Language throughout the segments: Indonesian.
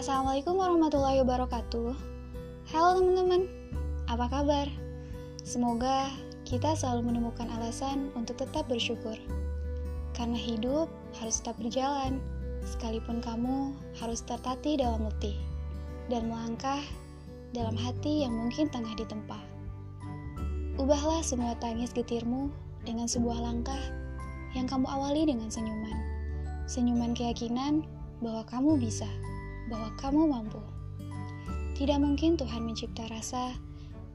Assalamualaikum warahmatullahi wabarakatuh. Halo teman-teman, apa kabar? Semoga kita selalu menemukan alasan untuk tetap bersyukur. Karena hidup harus tetap berjalan, sekalipun kamu harus tertatih dalam letih dan melangkah dalam hati yang mungkin tengah ditempa. Ubahlah semua tangis getirmu dengan sebuah langkah yang kamu awali dengan senyuman. Senyuman keyakinan bahwa kamu bisa, bahwa kamu mampu. Tidak mungkin Tuhan mencipta rasa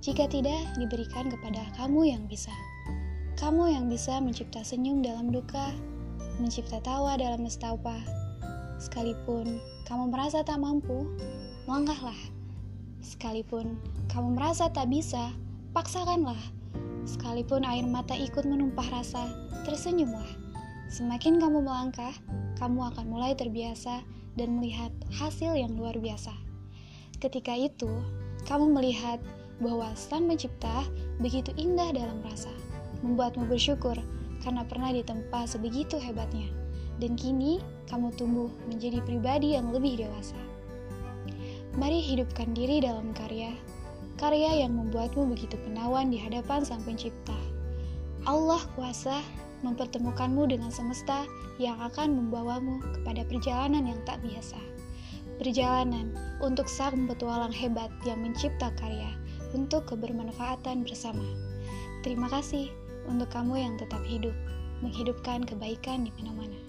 jika tidak diberikan kepada kamu yang bisa. Kamu yang bisa mencipta senyum dalam duka, mencipta tawa dalam nestapa. Sekalipun kamu merasa tak mampu, langkahlah. Sekalipun kamu merasa tak bisa, paksakanlah. Sekalipun air mata ikut menumpah rasa, tersenyumlah. Semakin kamu melangkah, kamu akan mulai terbiasa dan melihat hasil yang luar biasa. Ketika itu, kamu melihat bahwa Sang Pencipta begitu indah dalam rasa, membuatmu bersyukur karena pernah ditempa sebegitu hebatnya, dan kini kamu tumbuh menjadi pribadi yang lebih dewasa. Mari hidupkan diri dalam karya, karya yang membuatmu begitu penawan di hadapan Sang Pencipta. Allah kuasa mempertemukanmu dengan semesta yang akan membawamu kepada perjalanan yang tak biasa. Perjalanan untuk sang petualang hebat yang mencipta karya untuk kebermanfaatan bersama. Terima kasih untuk kamu yang tetap hidup, menghidupkan kebaikan di mana-mana.